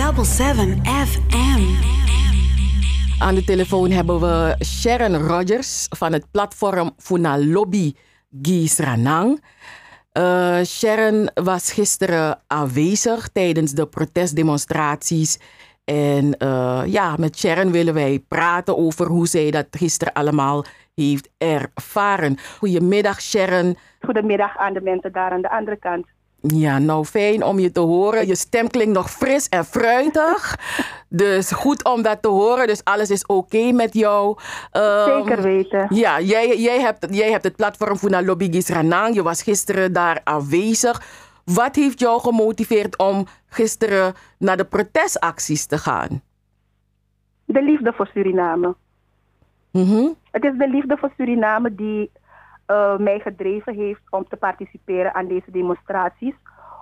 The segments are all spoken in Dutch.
100.7 FM. Aan de telefoon hebben we Sharon Rogers van het platform Funa Lobby Gies Ranang. Uh, Sharon was gisteren aanwezig tijdens de protestdemonstraties. En uh, ja, met Sharon willen wij praten over hoe zij dat gisteren allemaal heeft ervaren. Goedemiddag Sharon. Goedemiddag aan de mensen daar aan de andere kant. Ja, nou fijn om je te horen. Je stem klinkt nog fris en fruitig. dus goed om dat te horen. Dus alles is oké met jou. Um, Zeker weten. Ja, jij, jij, hebt, jij hebt het platform voor Lobby Gisranang. Je was gisteren daar aanwezig. Wat heeft jou gemotiveerd om gisteren naar de protestacties te gaan? De liefde voor Suriname. Mm Het is de liefde voor Suriname die uh, mij gedreven heeft om te participeren aan deze demonstraties.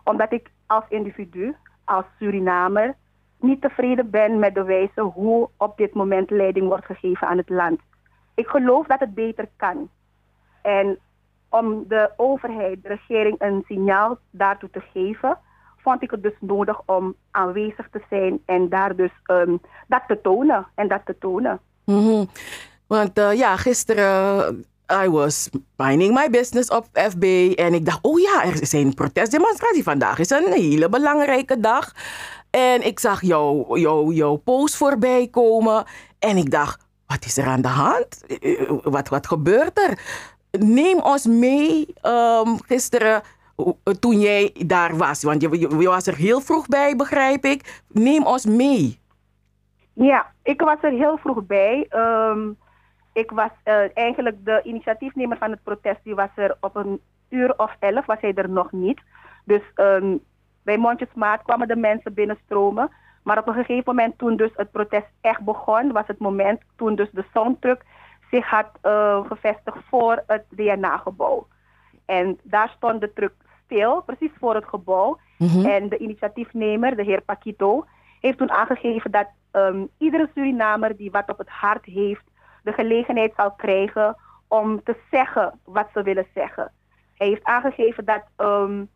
Omdat ik als individu, als Surinamer, niet tevreden ben met de wijze hoe op dit moment leiding wordt gegeven aan het land. Ik geloof dat het beter kan. En om de overheid, de regering, een signaal daartoe te geven, vond ik het dus nodig om aanwezig te zijn en daar dus um, dat te tonen en dat te tonen. -hmm. Want uh, ja, gisteren I was minding my business op FB en ik dacht, oh ja, er zijn protestdemonstraties. Vandaag is een hele belangrijke dag. En ik zag jouw jou, jou post voorbij komen en ik dacht, wat is er aan de hand? Wat, wat gebeurt er? Neem ons mee um, gisteren toen jij daar was. Want je, was er heel vroeg bij, begrijp ik. Neem ons mee. Ja, ik was er heel vroeg bij. Um, ik was uh, eigenlijk de initiatiefnemer van het protest. Die was er op een uur of elf, was hij er nog niet. Dus um, bij Mondjesmaat kwamen de mensen binnenstromen. Maar op een gegeven moment toen dus het protest echt begon, was het moment toen dus de soundtruck zich had uh, gevestigd voor het DNA-gebouw. En daar stond de truck stil, precies voor het gebouw. Mm -hmm. En de initiatiefnemer, de heer Paquito, heeft toen aangegeven dat um, iedere Surinamer die wat op het hart heeft, de gelegenheid zal krijgen om te zeggen wat ze willen zeggen. Hij heeft aangegeven dat um,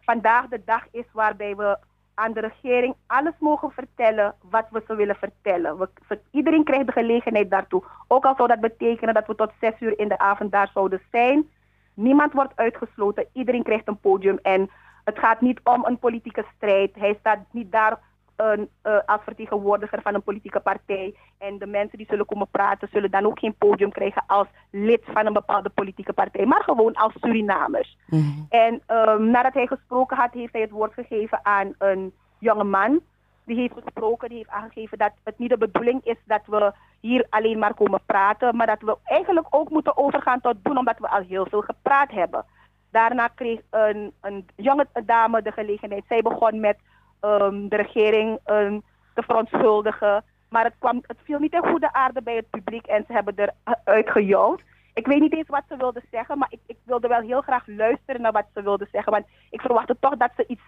vandaag de dag is waarbij we aan de regering alles mogen vertellen wat we ze willen vertellen. We, iedereen krijgt de gelegenheid daartoe. Ook al zou dat betekenen dat we tot zes uur in de avond daar zouden zijn. Niemand wordt uitgesloten. Iedereen krijgt een podium. En het gaat niet om een politieke strijd. Hij staat niet daar een, uh, als vertegenwoordiger van een politieke partij. En de mensen die zullen komen praten, zullen dan ook geen podium krijgen als lid van een bepaalde politieke partij, maar gewoon als Surinamers. Mm -hmm. En um, nadat hij gesproken had, heeft hij het woord gegeven aan een jonge man. Die heeft gesproken, die heeft aangegeven dat het niet de bedoeling is dat we hier alleen maar komen praten, maar dat we eigenlijk ook moeten overgaan tot doen, omdat we al heel veel gepraat hebben. Daarna kreeg een, een jonge dame de gelegenheid. Zij begon met um, de regering um, te verontschuldigen. Maar het, kwam, het viel niet in goede aarde bij het publiek en ze hebben eruit gejouwd. Ik weet niet eens wat ze wilden zeggen, maar ik, ik wilde wel heel graag luisteren naar wat ze wilden zeggen. Want ik verwachtte toch dat ze iets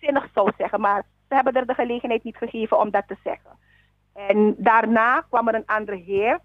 zinnigs zou zeggen, maar ze hebben er de gelegenheid niet gegeven om dat te zeggen. En daarna kwam er een andere heer.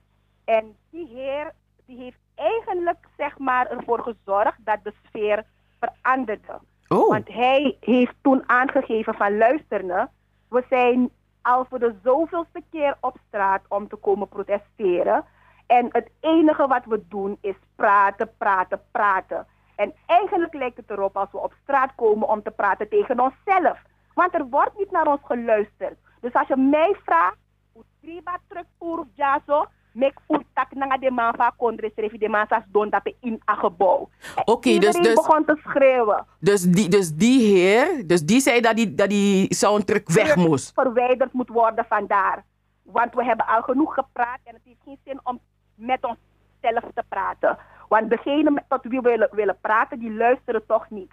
En die heer die heeft eigenlijk zeg maar, ervoor gezorgd dat de sfeer veranderde. Oh. Want hij heeft toen aangegeven van luisteren, we zijn al voor de zoveelste keer op straat om te komen protesteren. En het enige wat we doen is praten, praten, praten. En eigenlijk lijkt het erop als we op straat komen om te praten tegen onszelf. Want er wordt niet naar ons geluisterd. Dus als je mij vraagt, hoe triba terug voor ja zo, mek ultak nanga de man van kondre schreef de man sas don dat in een gebouw. Oké, okay, dus, dus begon te schreeuwen. Dus die, dus die heer, dus die zei dat die, dat die soundtrack weg moest. Verwijderd moet worden vandaar. Want we hebben al genoeg gepraat en het heeft geen zin om met onszelf te praten. Want degene tot wie we willen, willen praten, die luisteren toch niet.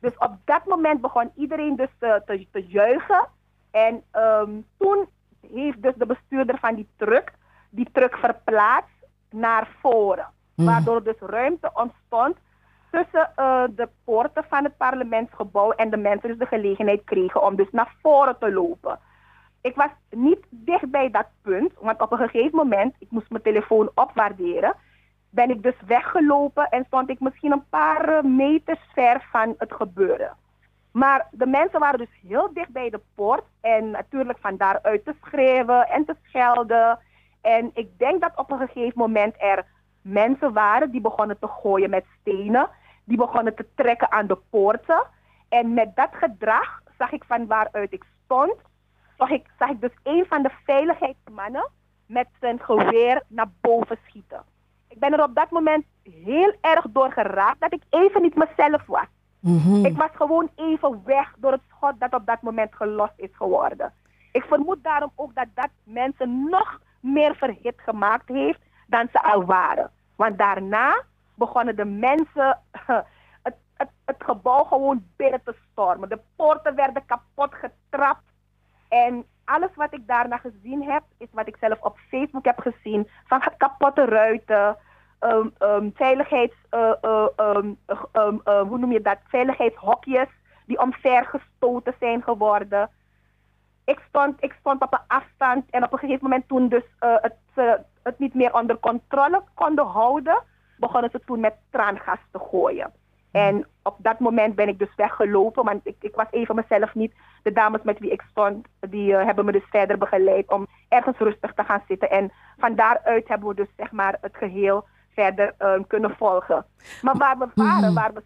Dus op dat moment begon iedereen dus te, te, te juichen. En um, toen heeft dus de bestuurder van die truck die truck verplaatst naar voren. Mm. Waardoor dus ruimte ontstond tussen uh, de poorten van het parlementsgebouw en de mensen dus de gelegenheid kregen om dus naar voren te lopen. Ik was niet dicht bij dat punt, want op een gegeven moment, ik moest mijn telefoon opwaarderen, ben ik dus weggelopen en stond ik misschien een paar meters ver van het gebeuren. Maar de mensen waren dus heel dicht bij de poort. En natuurlijk van daaruit te schreeuwen en te schelden. En ik denk dat op een gegeven moment er mensen waren die begonnen te gooien met stenen. Die begonnen te trekken aan de poorten. En met dat gedrag zag ik van waaruit ik stond, zag ik, zag ik dus een van de veiligheidsmannen met zijn geweer naar boven schieten. Ik ben er op dat moment heel erg door geraakt dat ik even niet mezelf was. Mhm. Ik was gewoon even weg door het schot dat op dat moment gelost is geworden. Ik vermoed daarom ook dat dat mensen nog meer verhit gemaakt heeft dan ze al waren. Want daarna begonnen de mensen het, het, het gebouw gewoon binnen te stormen. De poorten werden kapot getrapt. En alles wat ik daarna gezien heb, is wat ik zelf op Facebook heb gezien. Van kapotte ruiten, um, um, veiligheids, uh, um, um, uh, hoe noem je dat? Veiligheidshokjes die omvergestoten zijn geworden. Ik stond, ik stond op een afstand en op een gegeven moment toen dus uh, het, het niet meer onder controle konden houden, begonnen ze toen met traangas te gooien. En op dat moment ben ik dus weggelopen, want ik, ik was even mezelf niet. De dames met wie ik stond, die uh, hebben me dus verder begeleid om ergens rustig te gaan zitten. En van daaruit hebben we dus zeg maar het geheel verder uh, kunnen volgen. Maar waar we waren, waar we,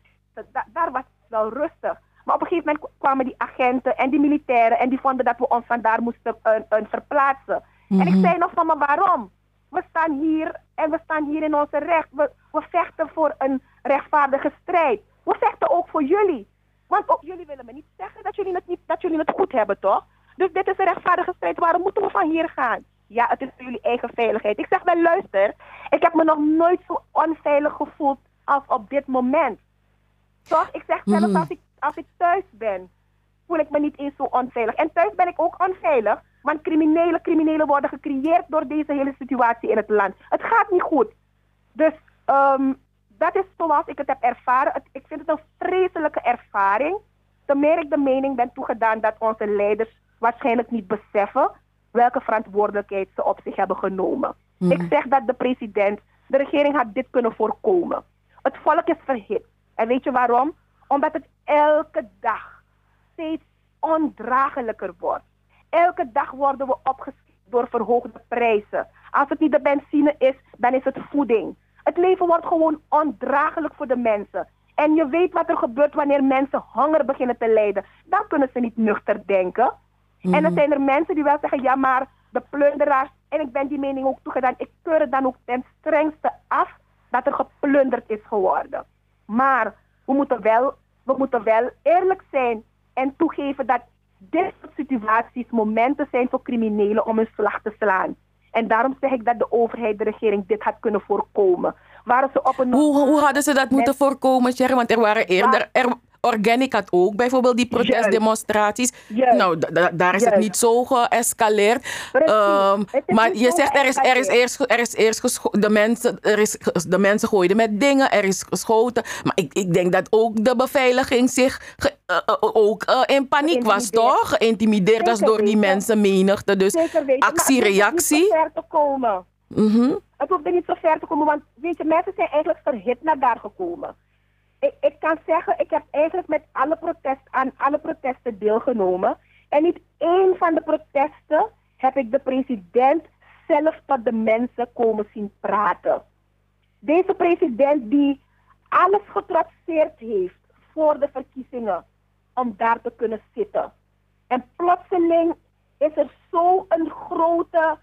da, daar was het wel rustig. Maar op een gegeven moment kwamen die agenten en die militairen en die vonden dat we ons vandaar moesten uh, verplaatsen. Mm-hmm. En ik zei nog van, maar waarom? We staan hier en we staan hier in onze recht. We, we vechten voor een rechtvaardige strijd. We vechten ook voor jullie. Want ook jullie willen me niet zeggen dat jullie het, niet, dat jullie het goed hebben, toch? Dus dit is een rechtvaardige strijd. Waarom moeten we van hier gaan? Ja, het is voor jullie eigen veiligheid. Ik zeg wel, luister. Ik heb me nog nooit zo onveilig gevoeld als op dit moment. Toch? Ik zeg zelfs als ik, als ik thuis ben, voel ik me niet eens zo onveilig. En thuis ben ik ook onveilig. Want criminelen, criminelen worden gecreëerd door deze hele situatie in het land. Het gaat niet goed. Dus um, dat is zoals ik het heb ervaren. Het, ik vind het een vreselijke ervaring. Te meer ik de mening ben toegedaan dat onze leiders waarschijnlijk niet beseffen welke verantwoordelijkheid ze op zich hebben genomen. Mm. Ik zeg dat de president, de regering had dit kunnen voorkomen. Het volk is verhit. En weet je waarom? Omdat het elke dag steeds ondraaglijker wordt. Elke dag worden we opgeschikt door verhoogde prijzen. Als het niet de benzine is, dan is het voeding. Het leven wordt gewoon ondraaglijk voor de mensen. En je weet wat er gebeurt wanneer mensen honger beginnen te lijden. Dan kunnen ze niet nuchter denken. En dan zijn er mensen die wel zeggen, ja maar de plunderaars, en ik ben die mening ook toegedaan, ik keur het dan ook ten strengste af dat er geplunderd is geworden. Maar we moeten wel, we moeten wel eerlijk zijn en toegeven dat dit soort situaties momenten zijn voor criminelen om hun slag te slaan. En daarom zeg ik dat de overheid, de regering, dit had kunnen voorkomen. Waren ze op een hoe, hoe hadden ze dat moeten voorkomen, Sherry? Want er waren eerder... Er, Organic had ook bijvoorbeeld die protestdemonstraties. Nou, da daar is het niet zo geëscaleerd. Um, maar je zegt er is, er is eerst, er is eerst de mensen, er is, de mensen gooiden met dingen, er is geschoten. Maar ik, ik denk dat ook de beveiliging zich ge, uh, uh, ook uh, in paniek was, toch? Geïntimideerd was door die mensen menigte. Dus actie, reactie. Het hoeft niet zo ver te komen. Mm -hmm. Het hoeft er niet zo ver te komen, want weet je, mensen zijn eigenlijk verhit naar daar gekomen ik, ik kan zeggen, ik heb eigenlijk met alle protest, aan alle protesten deelgenomen. En niet één van de protesten heb ik de president zelf tot de mensen komen zien praten. Deze president die alles getrotseerd heeft voor de verkiezingen om daar te kunnen zitten. En plotseling is er zo een grote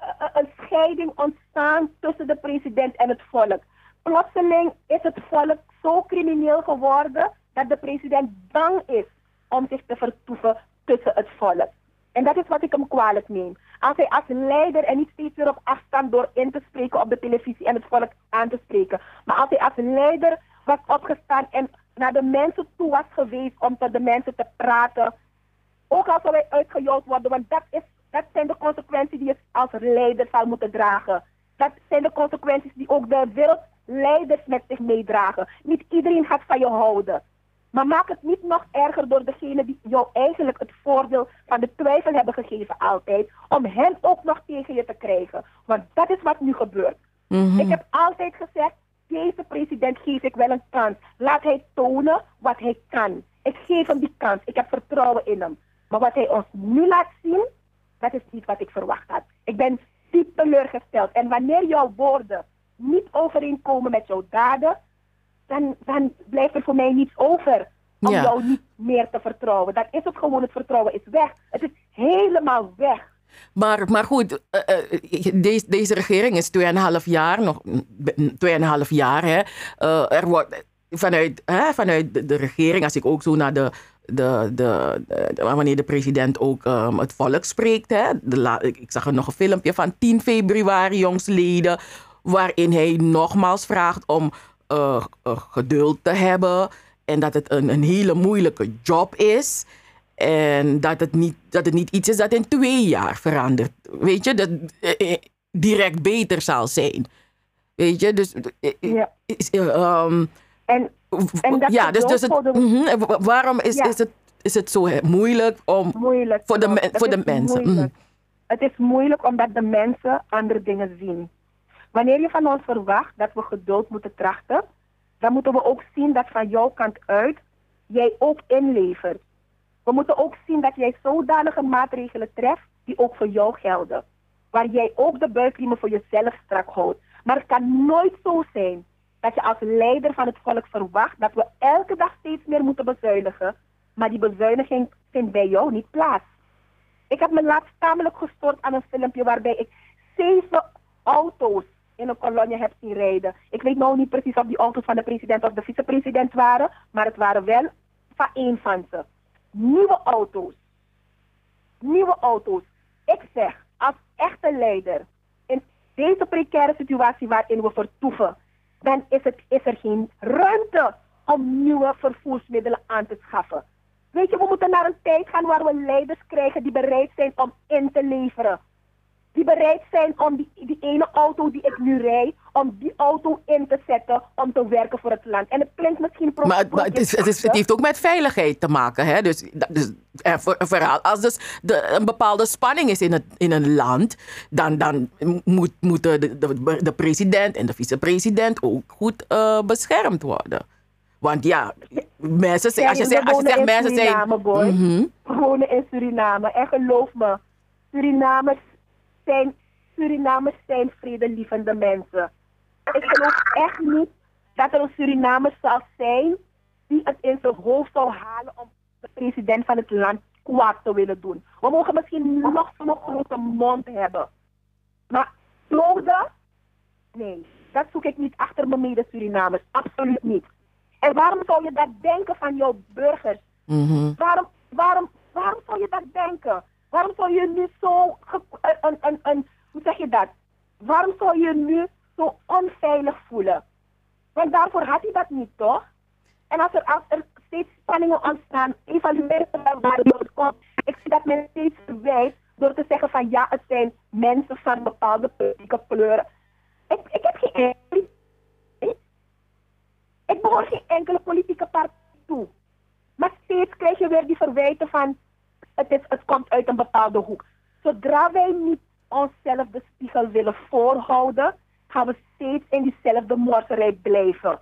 uh, een scheiding ontstaan tussen de president en het volk. Plotseling is het volk zo crimineel geworden dat de president bang is om zich te vertoeven tussen het volk. En dat is wat ik hem kwalijk neem. Als hij als leider en niet steeds weer op afstand door in te spreken op de televisie en het volk aan te spreken. Maar als hij als leider was opgestaan en naar de mensen toe was geweest om tot de mensen te praten. Ook al zou hij uitgejold worden, want dat, is, dat zijn de consequenties die je als leider zal moeten dragen. Dat zijn de consequenties die ook de wereldleiders met zich meedragen. Niet iedereen gaat van je houden. Maar maak het niet nog erger door degene die jou eigenlijk het voordeel van de twijfel hebben gegeven altijd. Om hen ook nog tegen je te krijgen. Want dat is wat nu gebeurt. Mm-hmm. Ik heb altijd gezegd, deze president geef ik wel een kans. Laat hij tonen wat hij kan. Ik geef hem die kans. Ik heb vertrouwen in hem. Maar wat hij ons nu laat zien, dat is niet wat ik verwacht had. Ik ben diep teleurgesteld. En wanneer jouw woorden niet overeenkomen met jouw daden, dan, dan blijft er voor mij niets over om Ja. jou niet meer te vertrouwen. Dat is het gewoon, het vertrouwen is weg. Het is helemaal weg. Maar, maar goed, eh, eh, deze, deze regering is 2,5 jaar, nog mm, 2,5 jaar. Hè. Eh, er wordt vanuit, hè, vanuit de, regering, als ik ook zo naar de. De, de, de- wanneer de president ook ehm, het volk spreekt. Hè. De la- ik, ik zag er nog een filmpje van 10 februari, jongsleden. Waarin hij nogmaals vraagt om eh, eh, geduld te hebben. En dat het een, een hele moeilijke job is. En dat het, niet, dat het niet iets is dat in twee jaar verandert. Weet je, dat eh, direct beter zal zijn. Weet je, dus. eh, Ja. is, eh, ehm, En, en dat ja, dus, dus het, de- mhm, waarom is, Ja. is, het, is het zo moeilijk om. moeilijk. Voor de voor de mensen, mhm. Het is moeilijk omdat de mensen andere dingen zien. Wanneer je van ons verwacht dat we geduld moeten trachten, dan moeten we ook zien dat van jouw kant uit jij ook inlevert. We moeten ook zien dat jij zodanige maatregelen treft die ook voor jou gelden. Waar jij ook de buikriemen voor jezelf strak houdt. Maar het kan nooit zo zijn dat je als leider van het volk verwacht dat we elke dag steeds meer moeten bezuinigen. Maar die bezuiniging vindt bij jou niet plaats. Ik heb me laatst tamelijk gestoord aan een filmpje waarbij ik zeven auto's in een heb zien rijden. Ik weet nou niet precies of die auto's van de president of de vicepresident waren, maar het waren wel van één van ze. Nieuwe auto's. Nieuwe auto's. Ik zeg, als echte leider, in deze precaire situatie waarin we vertoeven, dan is, het, is er geen ruimte om nieuwe vervoersmiddelen aan te schaffen. Weet je, we moeten naar een tijd gaan waar we leiders krijgen die bereid zijn om in te leveren. Die bereid zijn om die, die ene auto die ik nu rijd, om die auto in te zetten om te werken voor het land. En het klinkt misschien pro- Maar, het- maar het, is, het, is, het heeft ook met veiligheid te maken. Hè? Dus, dus voor, vooral als dus de, een bepaalde spanning is in, het, in een land, dan, dan moet, moeten de, de, de president en de vicepresident ook goed eh, beschermd worden. Want ja, mensen zijn, als je zegt, als je wonen zegt in mensen zijn. Suriname, boy. Mhm. We wonen in Suriname. En geloof me, Surinamers zijn, Surinamers zijn vredelievende mensen. Ik geloof echt niet dat er een Surinamer zal zijn die het in zijn hoofd zou halen om de president van het land kwaad te willen doen. We mogen misschien nog zo'n grote mond hebben. Maar kloden? Nee, dat zoek ik niet achter mijn mede-Surinamers. Absoluut niet. En waarom zou je dat denken van jouw burgers? Mhm. Waarom, waarom, waarom zou je dat denken? Waarom zou je nu zo, ge- een, een, een, hoe zeg je dat? Waarom zou je nu zo onveilig voelen? Want daarvoor had hij dat niet, toch? En als er, als er steeds spanningen ontstaan, evalueer het wel waardoor het komt. Ik zie dat men steeds verwijt door te zeggen van ja, het zijn mensen van bepaalde politieke kleuren. Ik, ik heb geen enkele... Ik behoor geen enkele politieke partij toe. Maar steeds krijg je weer die verwijten van het, is, het komt uit een bepaalde hoek. Zodra wij niet onszelf de spiegel willen voorhouden, gaan we steeds in diezelfde morserij blijven.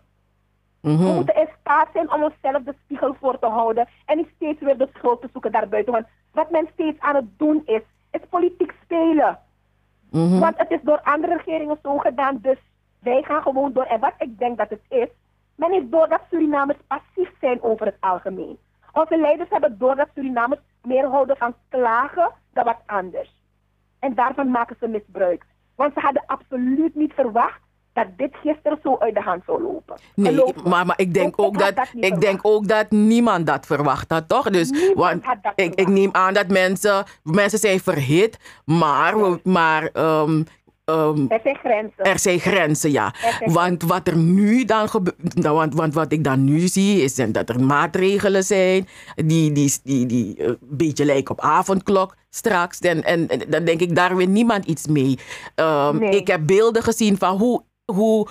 We Mhm. moeten in staat zijn om onszelf de spiegel voor te houden en niet steeds weer de schuld te zoeken daarbuiten. Want wat men steeds aan het doen is, is politiek spelen. Mhm. Want het is door andere regeringen zo gedaan, dus wij gaan gewoon door. En wat ik denk dat het is, men is door dat Surinamers passief zijn over het algemeen. Onze leiders hebben door dat Surinamers meer houden van klagen dan wat anders. En daarvan maken ze misbruik. Want ze hadden absoluut niet verwacht dat dit gisteren zo uit de hand zou lopen. Nee, maar, maar ik denk ook dat, ik denk ook dat niemand dat verwacht had, toch? Dus, Niemand want ik, ik neem aan dat mensen, mensen zijn verhit, maar, maar ehm, ehm, Er zijn grenzen. er zijn grenzen, ja. Zijn Want wat er nu dan gebeurt, nou, want, want wat ik dan nu zie, is dat er maatregelen zijn die, die, die, die eh, een beetje lijken op avondklok straks. En, en, en dan denk ik, daar wil niemand iets mee. Ehm, Nee. Ik heb beelden gezien van hoe, hoe,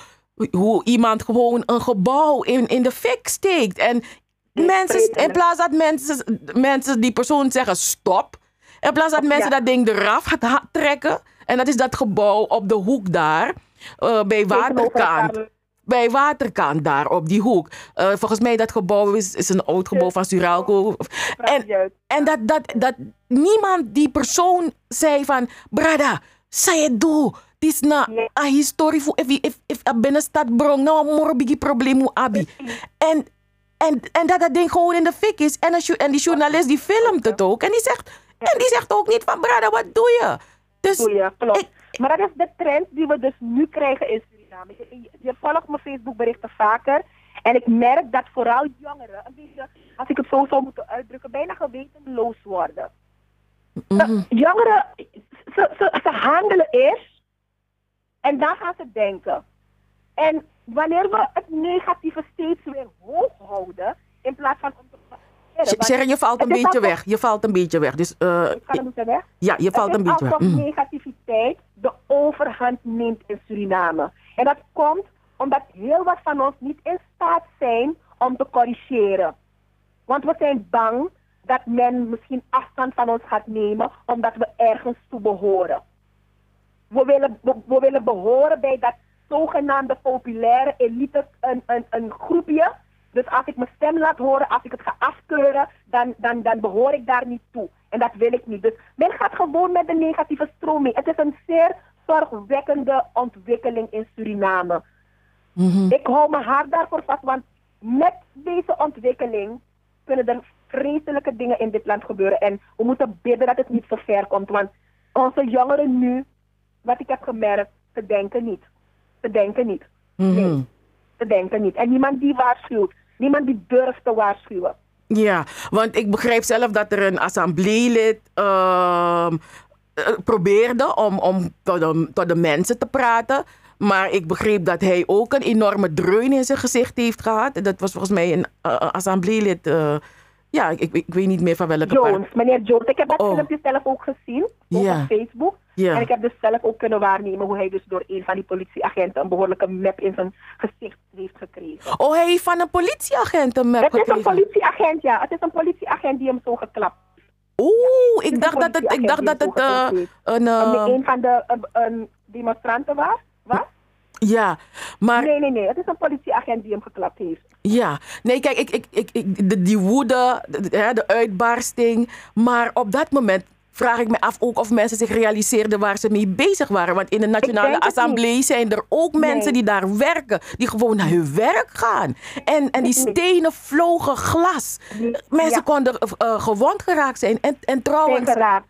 hoe iemand gewoon een gebouw in, in de fik steekt. En mensen, in plaats dat mensen, mensen die persoon zeggen stop, in plaats dat mensen Ja. dat ding eraf gaat trekken. En dat is dat gebouw op de hoek daar, eh, bij Waterkant. bij Waterkant daar op die hoek. Eh, volgens mij dat gebouw is, is een oud gebouw van Suralco. En, en dat, dat, dat niemand, die persoon zei van... Brada, say het doe. Het is na Nee. een historie voor if if if a binnenstad brong nou een morbigi probleem abi. En en en dat dat ding gewoon in de fik is en, een en die journalist die filmt het ook en die zegt en die zegt ook niet van brada wat doe je? Dus je, klopt. ik- maar dat is de trend die we dus nu krijgen in Suriname. Je, volgt mijn Facebookberichten vaker. En ik merk dat vooral jongeren, een beetje, als ik het zo zou moeten uitdrukken, bijna gewetenloos worden. Mhm. Jongeren, ze, ze, ze handelen eerst en dan gaan ze denken. En wanneer we het negatieve steeds weer hoog houden, in plaats van om Sharon, je valt een beetje weg. Je valt een beetje weg. Dus eh, Ik ga er moeten weg. ja, je valt een beetje weg. Mhm. negativiteit de overhand neemt in Suriname. En dat komt omdat heel wat van ons niet in staat zijn om te corrigeren. Want we zijn bang dat men misschien afstand van ons gaat nemen omdat we ergens toe behoren. We willen, we, we willen behoren bij dat zogenaamde populaire elite, een, een, een groepje. Dus als ik mijn stem laat horen, als ik het ga afkeuren, dan, dan, dan behoor ik daar niet toe. En dat wil ik niet. Dus men gaat gewoon met de negatieve stroom mee. Het is een zeer zorgwekkende ontwikkeling in Suriname. Mhm. Ik hou mijn hart daarvoor vast, want met deze ontwikkeling kunnen er vreselijke dingen in dit land gebeuren. En we moeten bidden dat het niet zo ver komt, want onze jongeren nu, wat ik heb gemerkt, ze denken niet. Ze denken niet. Nee, ze denken niet. En niemand die waarschuwt. Niemand die durft te waarschuwen. Ja, want ik begrijp zelf dat er een assembleelid ehm, eh, probeerde om, om tot, de, tot de mensen te praten. Maar ik begreep dat hij ook een enorme dreun in zijn gezicht heeft gehad. Dat was volgens mij een eh, een assembleelid. eh, ja, ik, ik, weet niet meer van welke. Jones, meneer Jones. Ik heb dat Oh. filmpje zelf ook gezien op Ja. Facebook. En ik heb dus zelf ook kunnen waarnemen hoe hij dus door een van die politieagenten een behoorlijke map in zijn gezicht heeft gekregen. Oh, hij heeft van een politieagent een map Het is een gekregen. politieagent, ja. Het is een politieagent die hem zo geklapt Oeh, ik dacht dat het, ik dacht dat het eh, een... Eh, een van de een demonstranten was. was? Ja, maar... Nee, nee, nee. Het is een politieagent die hem geklapt heeft. Ja, nee, kijk, ik, ik, ik, ik, de, die woede, de, de- uitbarsting. Maar op dat moment vraag ik me af ook of mensen zich realiseerden waar ze mee bezig waren. Want in de Nationale Assemblée zijn er ook mensen Nee. die daar werken, die gewoon naar hun werk gaan. En, en die stenen vlogen glas. Mensen Ja. konden eh, gewond geraakt zijn. En, en trouwens. Zeker raar.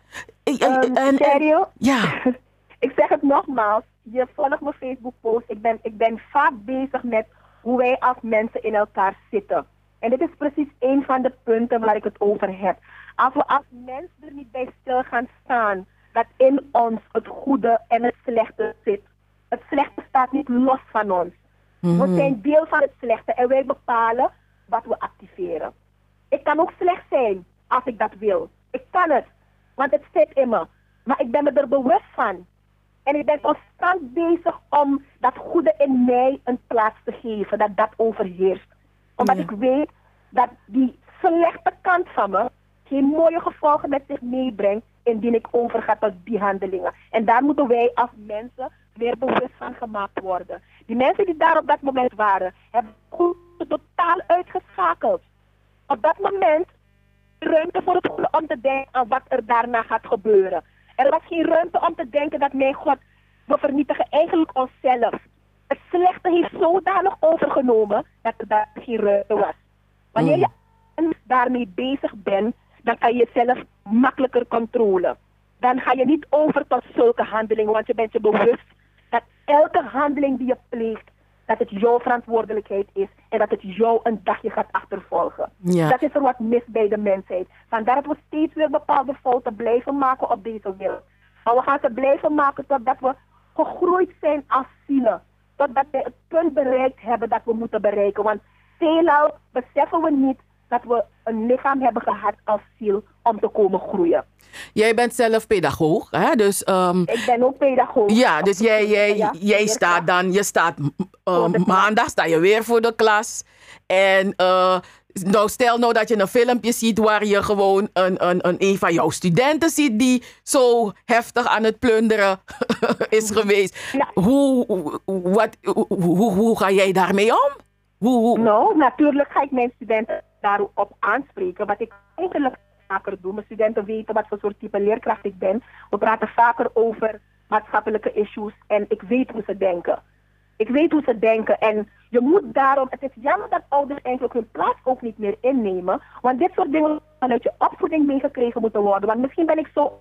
en- en- Ehm, en- en- Sergio? ja, ik zeg het nogmaals. Je volgt mijn Facebook post. Ik ben, ik ben vaak bezig met hoe wij als mensen in elkaar zitten. En dit is precies een van de punten waar ik het over heb. Als we als mensen er niet bij stil gaan staan dat in ons het goede en het slechte zit. Het slechte staat niet los van ons. We zijn deel van het slechte en wij bepalen wat we activeren. Ik kan ook slecht zijn als ik dat wil. Ik kan het, want het zit in me. Maar ik ben me er bewust van. En ik ben constant bezig om dat goede in mij een plaats te geven, dat dat overheerst. Omdat Ja. ik weet dat die slechte kant van me geen mooie gevolgen met zich meebrengt indien ik overga tot die handelingen. En daar moeten wij als mensen weer bewust van gemaakt worden. Die mensen die daar op dat moment waren, hebben goed totaal uitgeschakeld. Op dat moment ruimte voor het goede om te denken aan wat er daarna gaat gebeuren. Er was geen ruimte om te denken dat mijn God, we vernietigen eigenlijk onszelf. Het slechte heeft zodanig overgenomen dat er daar geen ruimte was. Wanneer je daarmee bezig bent, dan kan je jezelf makkelijker controleren. Dan ga je niet over tot zulke handelingen, want je bent je bewust dat elke handeling die je pleegt, dat het jouw verantwoordelijkheid is en dat het jou een dagje gaat achtervolgen. Ja. Dat is er wat mis bij de mensheid. Vandaar dat we steeds weer bepaalde fouten blijven maken op deze wereld. Maar we gaan ze blijven maken totdat we gegroeid zijn als zielen. Totdat we het punt bereikt hebben dat we moeten bereiken. Want veelal beseffen we niet dat we een lichaam hebben gehad als ziel om te komen groeien. Jij bent zelf pedagoog, hè? Dus, um, ik ben ook pedagoog. Ja, dus jij, jij, ja, jij staat dan, je staat uh, maandag sta je weer voor de klas. En uh, nou, stel nou dat je een filmpje ziet waar je gewoon een, een, een, een van jouw studenten ziet die zo heftig aan het plunderen is geweest. Hoe, wat, hoe, hoe, ga jij daarmee om? Hoe, hoe? Nou, natuurlijk ga ik mijn studenten daarop aanspreken. Wat ik eigenlijk vaker doe. Mijn studenten weten wat voor soort type leerkracht ik ben. We praten vaker over maatschappelijke issues en ik weet hoe ze denken. Ik weet hoe ze denken en je moet daarom, het is jammer dat ouders eigenlijk hun plaats ook niet meer innemen, want dit soort dingen vanuit je opvoeding meegekregen moeten worden. Want misschien ben ik zo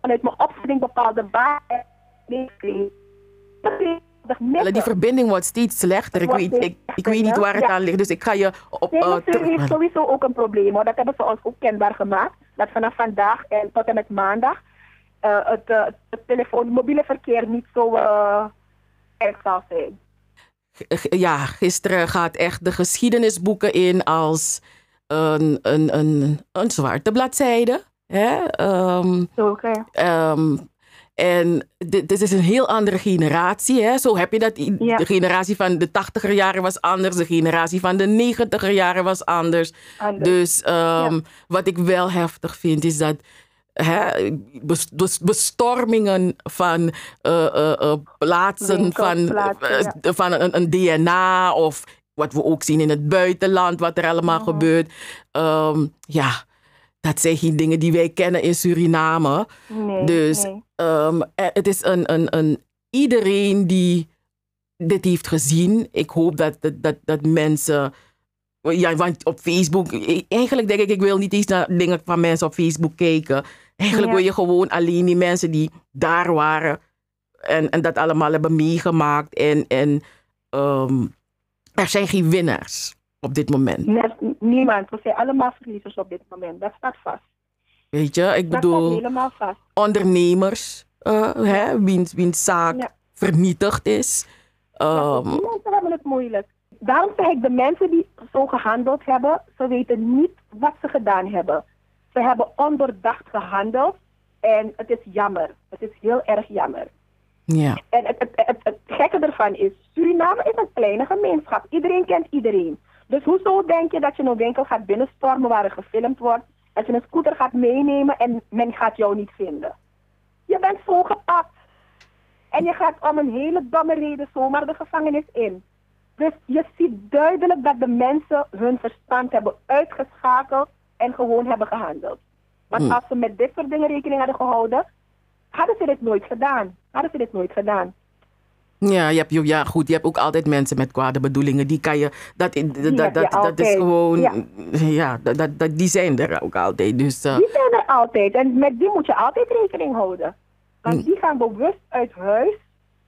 vanuit mijn opvoeding bepaalde waarheid meegekregen. Die verbinding wordt steeds slechter. Ik weet, ik, ik weet niet waar het aan ligt. Dus ik ga je op. Uh, heeft sowieso ook een probleem hoor. Dat hebben ze ons ook kenbaar gemaakt. Dat vanaf vandaag en tot en met maandag uh, het, uh, het telefoon, mobiele verkeer niet zo erg zal zijn. Ja, gisteren gaat echt de geschiedenisboeken in als een, een, een, een zwarte bladzijde. Hè? Um, okay. um, en dit, dit, is een heel andere generatie. Hè? Zo heb je dat. De generatie van de tachtiger jaren was anders. De generatie van de negentiger jaren was anders. Dus um, wat ik wel heftig vind is dat hè, bestormingen van uh, uh, uh, plaatsen van, van een, een, DNA of wat we ook zien in het buitenland, wat er allemaal oh. gebeurt. Um, ja, dat zijn geen dingen die wij kennen in Suriname. Nee, dus nee. Um, het is een, een, een, iedereen die dit heeft gezien. Ik hoop dat, dat, dat, dat mensen. Ja, want op Facebook, eigenlijk denk ik, ik wil niet eens naar dingen van mensen op Facebook kijken. Eigenlijk wil je gewoon alleen die mensen die daar waren en, en dat allemaal hebben meegemaakt. En, en um, er zijn geen winnaars op dit moment. Net, niemand. We zijn allemaal verliezers op dit moment. Dat staat vast. Weet je, ik dat bedoel, helemaal vast. ondernemers, uh, hè, wiens, wiens zaak Ja. vernietigd is. Ja, Um, die mensen hebben het moeilijk. Daarom zeg ik, de mensen die zo gehandeld hebben, ze weten niet wat ze gedaan hebben. Ze hebben ondoordacht gehandeld en het is jammer. Het is heel erg jammer. ja. En het, het, het, het gekke ervan is, Suriname is een kleine gemeenschap. Iedereen kent iedereen. Dus hoezo denk je dat je een winkel gaat binnenstormen waar er gefilmd wordt, dat je een scooter gaat meenemen en men gaat jou niet vinden? Je bent zo gepakt. En je gaat om een hele domme reden zomaar de gevangenis in. Dus je ziet duidelijk dat de mensen hun verstand hebben uitgeschakeld en gewoon hebben gehandeld. Want Hmm. als ze met dit soort dingen rekening hadden gehouden, hadden ze dit nooit gedaan. Hadden ze dit nooit gedaan. Ja, je hebt, ja, goed. Je hebt ook altijd mensen met kwade bedoelingen. Die kan je. Dat, dat, je dat, dat, is gewoon. Ja. Ja, dat, dat, dat- die zijn er ook altijd. Dus. eh, Die zijn er altijd en met die moet je altijd rekening houden. Want die gaan bewust uit huis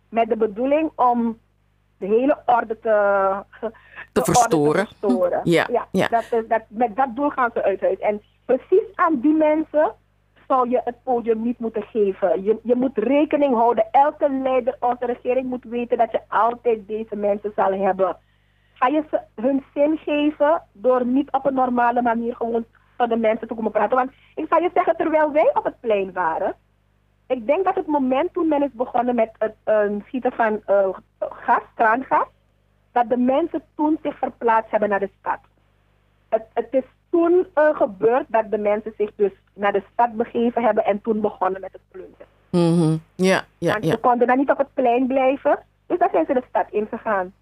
met de bedoeling om de hele orde te, verstoren. te verstoren. Ja, ja. Dat, is- dat, met dat doel gaan ze uit huis. En precies aan die mensen zou je het podium niet moeten geven. Je, je moet rekening houden. Elke leider, onze regering moet weten dat je altijd deze mensen zal hebben. Ga je ze hun zin geven door niet op een normale manier gewoon tot de mensen te komen praten. Want ik zal je zeggen, terwijl wij op het plein waren, ik denk dat het moment toen men is begonnen met het eh, schieten van eh, gas, traangas, dat de mensen toen zich verplaatst hebben naar de stad. Het, het is toen eh, gebeurd dat de mensen zich dus naar de stad begeven hebben en toen begonnen met het plunderen. mhm. Ja, ja, Want ja. ze konden dan niet op het plein blijven, dus dan zijn ze de stad ingegaan.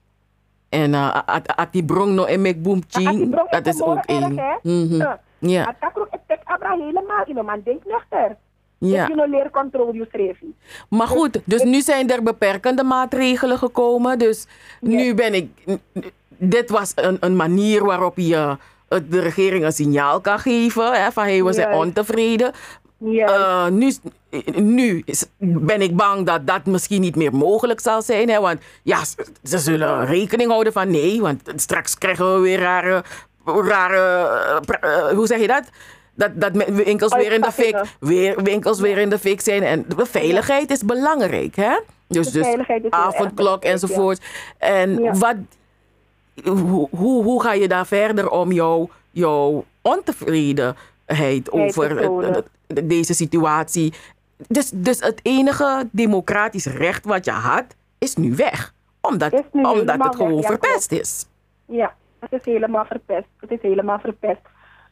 En uh, at, at die brong no en mek boom die ching. brong Dat is ook één. Mhm. Ja. Dat ook het Abra helemaal in, man. Denk nuchter. ja. Leer you schreef. Maar goed, dus nu zijn er beperkende maatregelen gekomen. Dus nu ben ik. Dit was een, een manier waarop je eh, de regering een signaal kan geven. Hè, van hey, we zijn ontevreden. Ja. Eh, nu nu is- ben ik bang dat dat misschien niet meer mogelijk zal zijn. Hè, want ja, ze, ze zullen rekening houden van nee. Want straks krijgen we weer rare. rare eh, eh, hoe zeg je dat? Dat, dat winkels weer in de fik, weer, winkels weer in de fik zijn. En de veiligheid is belangrijk, hè? Dus, dus avondklok enzovoort. En Ja. wat, hoe, hoe, hoe ga je daar verder om jouw jouw ontevredenheid over deze situatie. Dus, dus het enige democratisch recht wat je had, is nu weg. Omdat, nu omdat het gewoon weg, ja, verpest is. Ja, het is helemaal verpest. Het is helemaal verpest.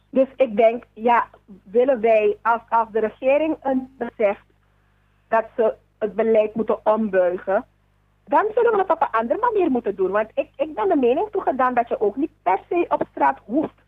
Dus ik denk, ja, willen wij, als, als de regering een beseft dat ze het beleid moeten ombuigen, dan zullen we het op een andere manier moeten doen. Want ik, ik ben de mening toegedaan dat je ook niet per se op straat hoeft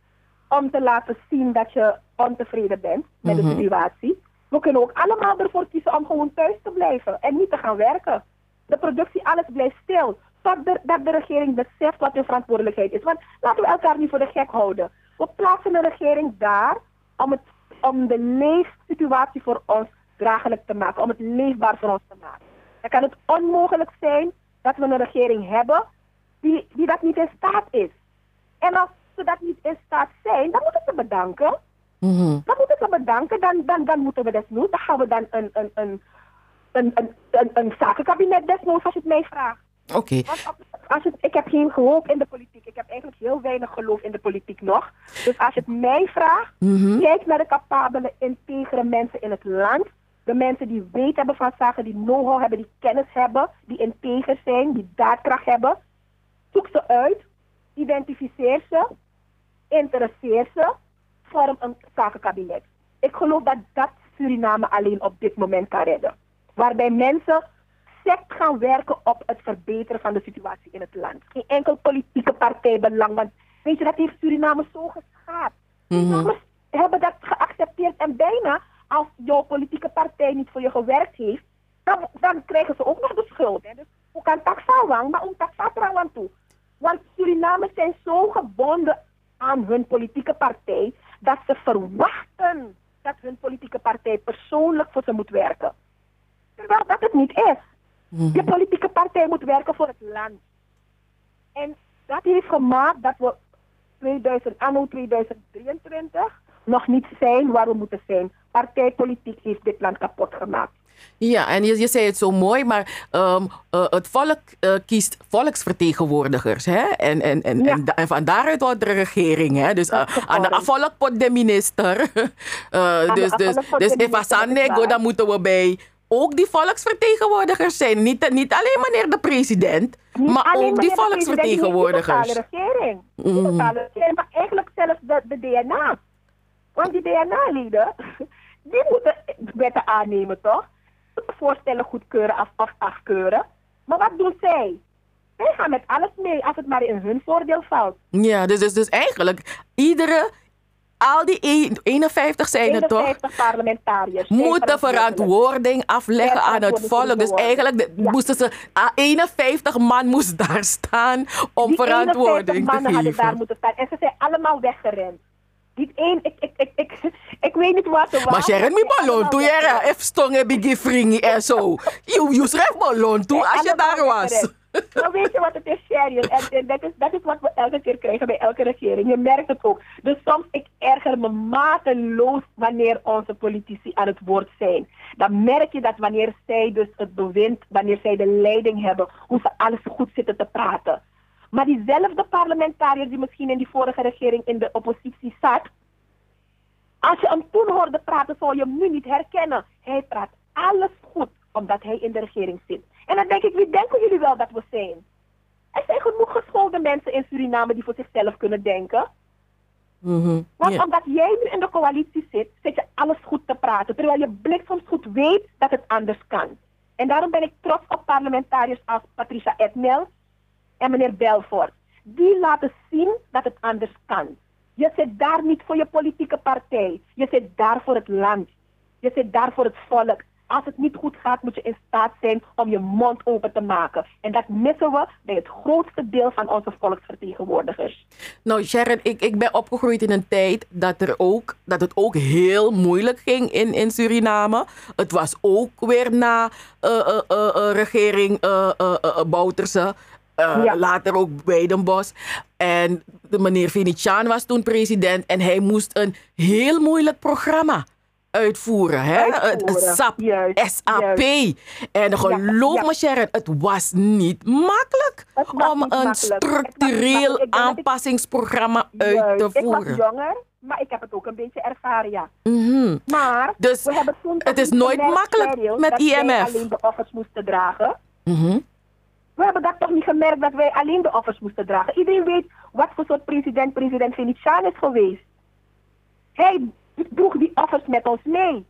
om te laten zien dat je ontevreden bent met de situatie. We kunnen ook allemaal ervoor kiezen om gewoon thuis te blijven en niet te gaan werken. De productie, alles blijft stil. De, dat de regering beseft wat hun verantwoordelijkheid is. Want laten we elkaar niet voor de gek houden. We plaatsen de regering daar om, het, om de leefsituatie voor ons draaglijk te maken. Om het leefbaar voor ons te maken. Dan kan het onmogelijk zijn dat we een regering hebben die, die dat niet in staat is. En als ze dat niet in staat zijn, dan moeten ze bedanken. Mhm. Dan moeten ze bedanken, dan, dan, dan moeten we desnoods, dan gaan we dan een, een, een, een, een, een, een zakenkabinet desnoods als je het mij vraagt. Oké. Als het, ik heb geen geloof in de politiek. Ik heb eigenlijk heel weinig geloof in de politiek nog. Dus als je het mij vraagt, Mhm. kijk naar de capabele, integere mensen in het land. De mensen die weten hebben van zaken, die know-how hebben, die kennis hebben, die integer zijn, die daadkracht hebben. Zoek ze uit, identificeer ze, interesseer ze, vorm een zakenkabinet. Ik geloof dat dat Suriname alleen op dit moment kan redden. Waarbij mensen sect gaan werken op het verbeteren van de situatie in het land. Geen enkel politieke partij belang, want weet je, dat heeft Suriname zo geschaad. Surinamers hebben dat geaccepteerd en bijna als jouw politieke partij niet voor je gewerkt heeft, dan, dan krijgen ze ook nog de schuld. Hè. Dus hoe kan taxawang, maar om taxatrawang toe. Want Surinamers zijn zo gebonden aan hun politieke partij dat ze verwachten dat hun politieke partij persoonlijk voor ze moet werken. Terwijl dat het niet is. Je politieke partij moet werken voor het land. En dat heeft gemaakt dat we 2000, anno 2023 nog niet zijn waar we moeten zijn. Partijpolitiek heeft dit land kapot gemaakt. Ja, en je, je zei het zo mooi, maar ehm, eh, het volk eh, kiest volksvertegenwoordigers. Hè? En, en, en, Ja. en, en van daaruit wordt de regering. Hè? Dus eh, aan de volk pot de minister. De dus dus, dus de Asanego, waar. dan moeten we bij ook die volksvertegenwoordigers zijn. Niet, niet alleen meneer de president, Niet maar ook die de volksvertegenwoordigers. Totale regering. Totale regering, maar eigenlijk zelfs de, de DNA. Want die DNA-leden, die moeten wetten aannemen, toch? Voorstellen goedkeuren of, of afkeuren. Maar wat doen zij? Zij gaan met alles mee als het maar in hun voordeel valt. Ja, dus, dus, dus eigenlijk iedere, al die een- 51 zijn er toch? 51 parlementariërs. moeten verantwoording afleggen aan het volk. Dus eigenlijk Ja. moesten ze, ah, 51 man moest daar staan om Die verantwoording 51 mannen te hadden daar geven. moeten staan. En ze zijn allemaal weggerend. Niet één, ik, ik, ik, ik, ik weet niet wat Maar waren, Sharon, mi ze zijn ballon toe, allemaal jera, weggerend. if stonge bigi fringi en zo. Je, schrijft ballon toe als je daar was. Nou weet je wat het is, Sherry? En, en dat, is, dat is wat we elke keer krijgen bij elke regering. Je merkt het ook. Dus soms, ik erger me mateloos wanneer onze politici aan het woord zijn. Dan merk je dat wanneer zij dus het bewind, wanneer zij de leiding hebben, hoe ze alles goed zitten te praten. Maar diezelfde parlementariër die misschien in die vorige regering in de oppositie zat, als je hem toen hoorde praten, zou je hem nu niet herkennen. Hij praat alles goed, omdat hij in de regering zit. En dan denk ik, wie denken jullie wel dat we zijn? Er zijn genoeg geschoolde mensen in Suriname die voor zichzelf kunnen denken. Mhm, Want omdat jij nu in de coalitie zit, zit je alles goed te praten. Terwijl je bliksems goed weet dat het anders kan. En daarom ben ik trots op parlementariërs als Patricia Edmel en meneer Belfort. Die laten zien dat het anders kan. Je zit daar niet voor je politieke partij. Je zit daar voor het land. Je zit daar voor het volk. Als het niet goed gaat, moet je in staat zijn om je mond open te maken. En dat missen we bij het grootste deel van onze volksvertegenwoordigers. Nou, Sharon, ik, ik ben opgegroeid in een tijd dat, er ook, dat het ook heel moeilijk ging in, in Suriname. Het was ook weer na eh, regering Bouterse. Eh, Ja. Later ook Weidenbos. En de meneer Venetiaan was toen president. En hij moest een heel moeilijk programma uitvoeren. Hè? Het, SAP, juist, SAP. En geloof ja. me Sharon, het was niet makkelijk was om niet een makkelijk. Structureel. Ik aanpassingsprogramma uit te Ik was voeren. jonger, maar ik heb het ook een beetje ervaren, ja. Mhm. Maar Dus we hebben toen het is nooit makkelijk met IMF. alleen de offers moesten dragen. Mhm. We hebben dat toch niet gemerkt dat wij alleen de offers moesten dragen. Iedereen weet wat voor soort president president Venetiaan is geweest. Hij droeg die offers met ons mee.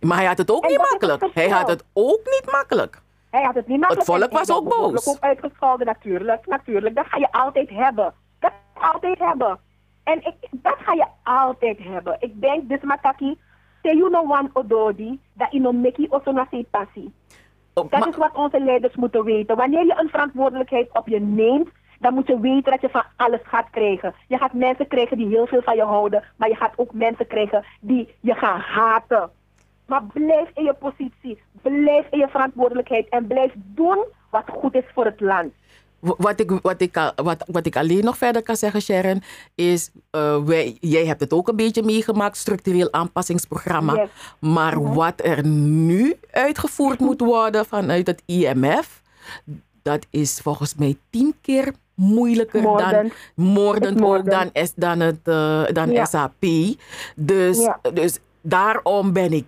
Maar hij had het ook En niet het makkelijk. Hij had het ook niet makkelijk. Hij had het niet makkelijk. volk en hij was ook boos. ook uitgescholden natuurlijk. Natuurlijk, dat ga je altijd hebben. Dat ga je altijd hebben. En ik, dat ga je altijd hebben. Ik denk, dus Mataki, say you know one ododi, dat ino meki osona se passi. Oh, Dat is wat onze leiders moeten weten. Wanneer je een verantwoordelijkheid op je neemt, dan moet je weten dat je van alles gaat krijgen. Je gaat mensen krijgen die heel veel van je houden, maar je gaat ook mensen krijgen die je gaan haten. Maar blijf in je positie, blijf in je verantwoordelijkheid en blijf doen wat goed is voor het land. Wat ik, wat, ik, wat, wat ik alleen nog verder kan zeggen, Sharon, is: eh, wij, jij hebt het ook een beetje meegemaakt, structureel aanpassingsprogramma. Yes. Maar wat er nu uitgevoerd moet worden vanuit het IMF, dat is volgens mij tien keer moeilijker dan Moordend. ook dan, S- dan, het, eh, dan Ja. SAP. Dus, Ja. dus daarom ben ik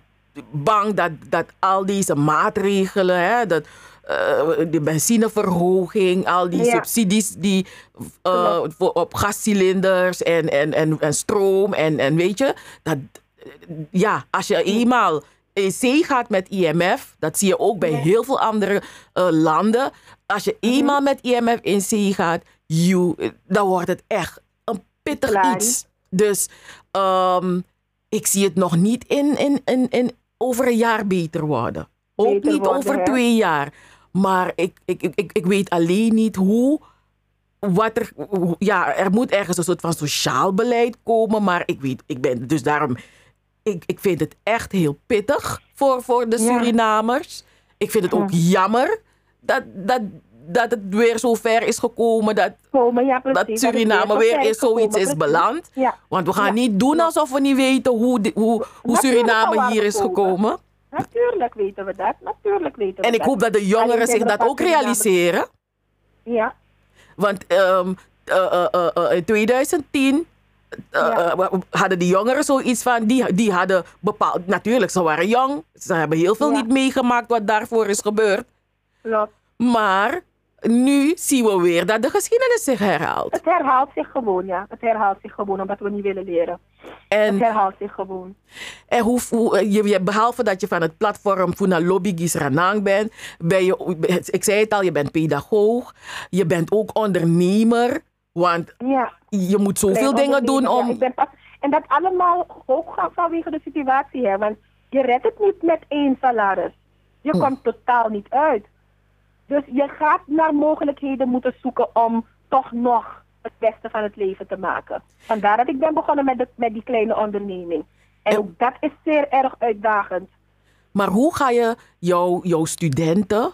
bang dat, dat al deze maatregelen, hè, dat, eh, de benzineverhoging, al die Ja. subsidies die, eh, voor, op gascilinders en, en, en, en stroom en, en weet je, dat, ja, als je eenmaal in zee gaat met IMF, dat zie je ook bij heel veel andere eh, landen. Als je Mhm. eenmaal met IMF in zee gaat, you, dan wordt het echt een pittig Klaar. iets. Dus ehm, ik zie het nog niet in, in, in, in over een jaar beter worden. Ook Beter niet worden, over hè? twee jaar. Maar ik, ik, ik, ik, weet alleen niet hoe. Wat er, ja, er moet ergens een soort van sociaal beleid komen. Maar ik weet, ik ben dus daarom. Ik, ik vind het echt heel pittig voor, voor de Ja. Surinamers. Ik vind het ook jammer dat, dat, dat het weer zo ver is gekomen. Dat, Komen, ja, precies. dat is Suriname weer ver in zoiets is beland. Ja. Want we gaan Ja. niet doen alsof we niet weten hoe, hoe, hoe Suriname hier is gekomen. Natuurlijk weten we dat. Natuurlijk weten we En ik dat. hoop dat de jongeren zich dat ook realiseren. Ja, Want ehm, eh, eh, eh, in 2010 eh, Ja. eh, hadden die jongeren zoiets van, die, die hadden bepaald, natuurlijk, ze waren jong, ze hebben heel veel Ja. niet meegemaakt wat daarvoor is gebeurd. klopt. Maar nu zien we weer dat de geschiedenis zich herhaalt. Het herhaalt zich gewoon, ja. Het herhaalt zich gewoon, omdat we niet willen leren. En, Het herhaalt zich gewoon. en hoe, hoe- je, behalve dat je van het platform Funa Lobby Gisranang bent, ben je, ik zei het al, je bent pedagoog, je bent ook ondernemer, want Ja. je moet zoveel Klein dingen doen om... ja. Pas, en dat allemaal ook van- vanwege de situatie, hè. Want je redt het niet met één salaris. Je Hm. komt totaal niet uit. Dus je gaat naar mogelijkheden moeten zoeken om toch nog het beste van het leven te maken. Vandaar dat ik ben begonnen met, de, met die kleine onderneming. En En- ook dat is zeer erg uitdagend. Maar hoe ga je jouw, jouw studenten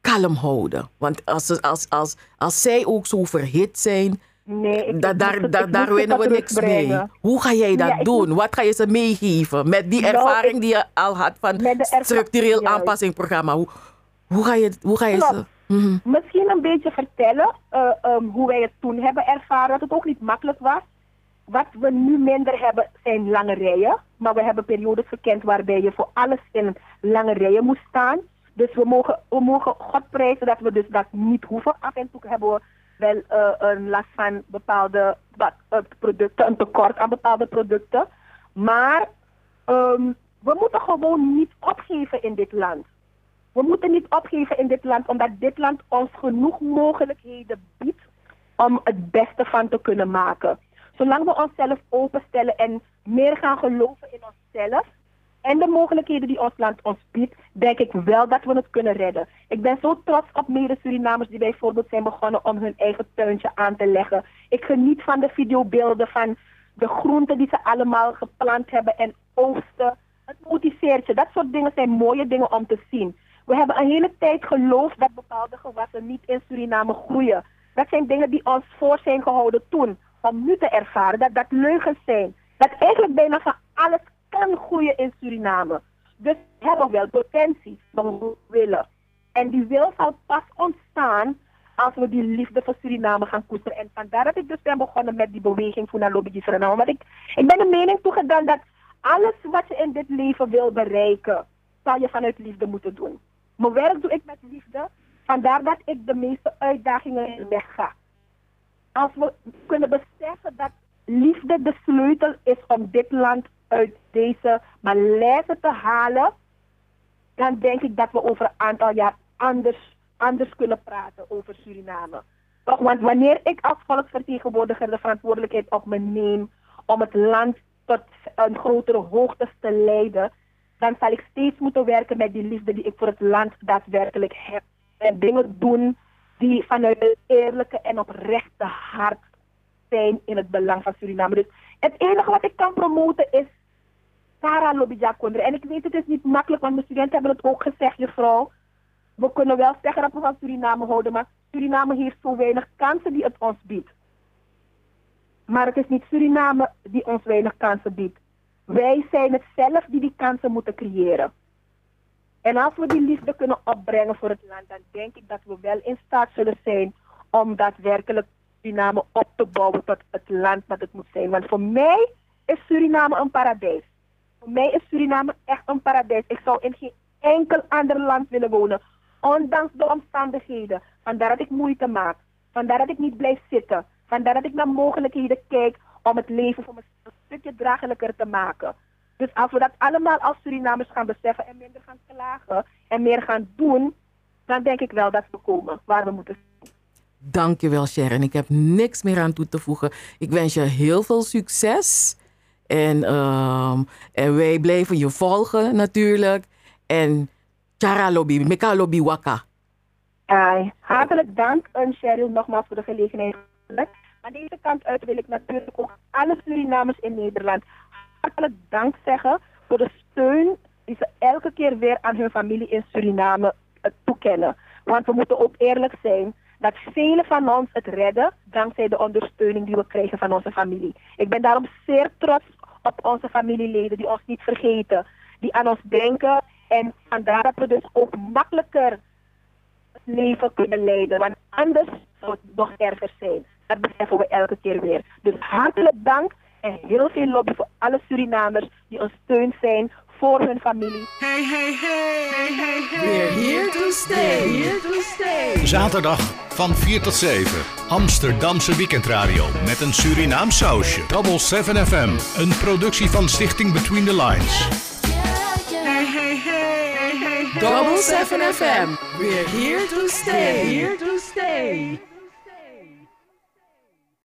kalm houden? Want als, als, als, als zij ook zo verhit zijn, Nee, ik, da- ik daar, het- daar, ik daar moest het winnen we niks mee. Hoe ga jij dat Ja, doen? Wat ga je ze meegeven met die Nou, ervaring ik- die je al had van erva- structureel aanpassingsprogramma? Hoe, hoe ga je, hoe ga je ze... Mhm. Misschien een beetje vertellen eh, ehm, hoe wij het toen hebben ervaren. Dat het ook niet makkelijk was. Wat we nu minder hebben zijn lange rijen. Maar we hebben periodes gekend waarbij je voor alles in lange rijen moest staan. Dus we mogen, we mogen God prijzen dat we dus dat niet hoeven. Af en toe hebben we wel eh, een last van bepaalde wat, eh, producten, een tekort aan bepaalde producten. Maar ehm, we moeten gewoon niet opgeven in dit land. We moeten niet opgeven in dit land, omdat dit land ons genoeg mogelijkheden biedt om het beste van te kunnen maken. Zolang we onszelf openstellen en meer gaan geloven in onszelf en de mogelijkheden die ons land ons biedt, denk ik wel dat we het kunnen redden. Ik ben zo trots op mede-Surinamers die bijvoorbeeld zijn begonnen om hun eigen tuintje aan te leggen. Ik geniet van de videobeelden van de groenten die ze allemaal geplant hebben en oogsten. Het motiveert je. Dat soort dingen zijn mooie dingen om te zien. We hebben een hele tijd geloofd dat bepaalde gewassen niet in Suriname groeien. Dat zijn dingen die ons voor zijn gehouden toen. Om nu te ervaren dat dat leugens zijn. Dat eigenlijk bijna van alles kan groeien in Suriname. Dus we hebben wel potentie, maar we willen. En die wil zal pas ontstaan als we die liefde voor Suriname gaan koesteren. En vandaar dat ik dus ben begonnen met die beweging voor Lobby Suriname. Want ik, ik ben de mening toegedaan dat alles wat je in dit leven wil bereiken, zal je vanuit liefde moeten doen. Mijn werk doe ik met liefde. Vandaar dat ik de meeste uitdagingen in weg ga. Als we kunnen beseffen dat liefde de sleutel is om dit land uit deze malaise te halen, dan denk ik dat we over een aantal jaar anders, anders kunnen praten over Suriname. Toch, want wanneer ik als volksvertegenwoordiger de verantwoordelijkheid op me neem om het land tot een grotere hoogte te leiden, dan zal ik steeds moeten werken met die liefde die ik voor het land daadwerkelijk heb. En dingen doen die vanuit het eerlijke en oprechte hart zijn in het belang van Suriname. Dus het enige wat ik kan promoten is Sarah Lobijakondre. En ik weet het is niet makkelijk, want mijn studenten hebben het ook gezegd, juffrouw. We kunnen wel zeggen dat we van Suriname houden, maar Suriname heeft zo weinig kansen die het ons biedt. Maar het is niet Suriname die ons weinig kansen biedt. Wij zijn het zelf die die kansen moeten creëren. En als we die liefde kunnen opbrengen voor het land, dan denk ik dat we wel in staat zullen zijn om daadwerkelijk Suriname op te bouwen tot het land dat het moet zijn. Want voor mij is Suriname een paradijs. Voor mij is Suriname echt een paradijs. Ik zou in geen enkel ander land willen wonen, ondanks de omstandigheden. Vandaar dat ik moeite maak. Vandaar dat ik niet blijf zitten. Vandaar dat ik naar mogelijkheden kijk om het leven voor een stukje draaglijker te maken. Dus als we dat allemaal als Surinamers gaan beseffen en minder gaan klagen en meer gaan doen, dan denk ik wel dat we komen waar we moeten zijn. Dankjewel Sharon. Ik heb niks meer aan toe te voegen. Ik wens je heel veel succes. En, ehm, en wij blijven je volgen natuurlijk. En Chara Lobby, Meka Lobby Waka. Hartelijk dank, en Cheryl, nogmaals voor de gelegenheid. Aan deze kant uit wil ik natuurlijk ook alle Surinamers in Nederland hartelijk dank zeggen voor de steun die ze elke keer weer aan hun familie in Suriname uh, toekennen. Want we moeten ook eerlijk zijn dat velen van ons het redden dankzij de ondersteuning die we krijgen van onze familie. Ik ben daarom zeer trots op onze familieleden die ons niet vergeten, die aan ons denken en vandaar dat we dus ook makkelijker het leven kunnen leiden. Want anders zou het nog erger zijn. Dat beseffen we elke keer weer. Dus hartelijk dank en heel veel lobby voor alle Surinamers die een steun zijn voor hun familie. Hey, hey, hey, hey, hey, hey. We're here to stay. Here to stay. Zaterdag van 4 tot 7. Amsterdamse weekendradio met een Surinaam sausje. Double 7 FM. Een productie van Stichting Between the Lines. Hey, hey, hey, hey, hey. Double 7 FM. We're here to stay. Here to stay.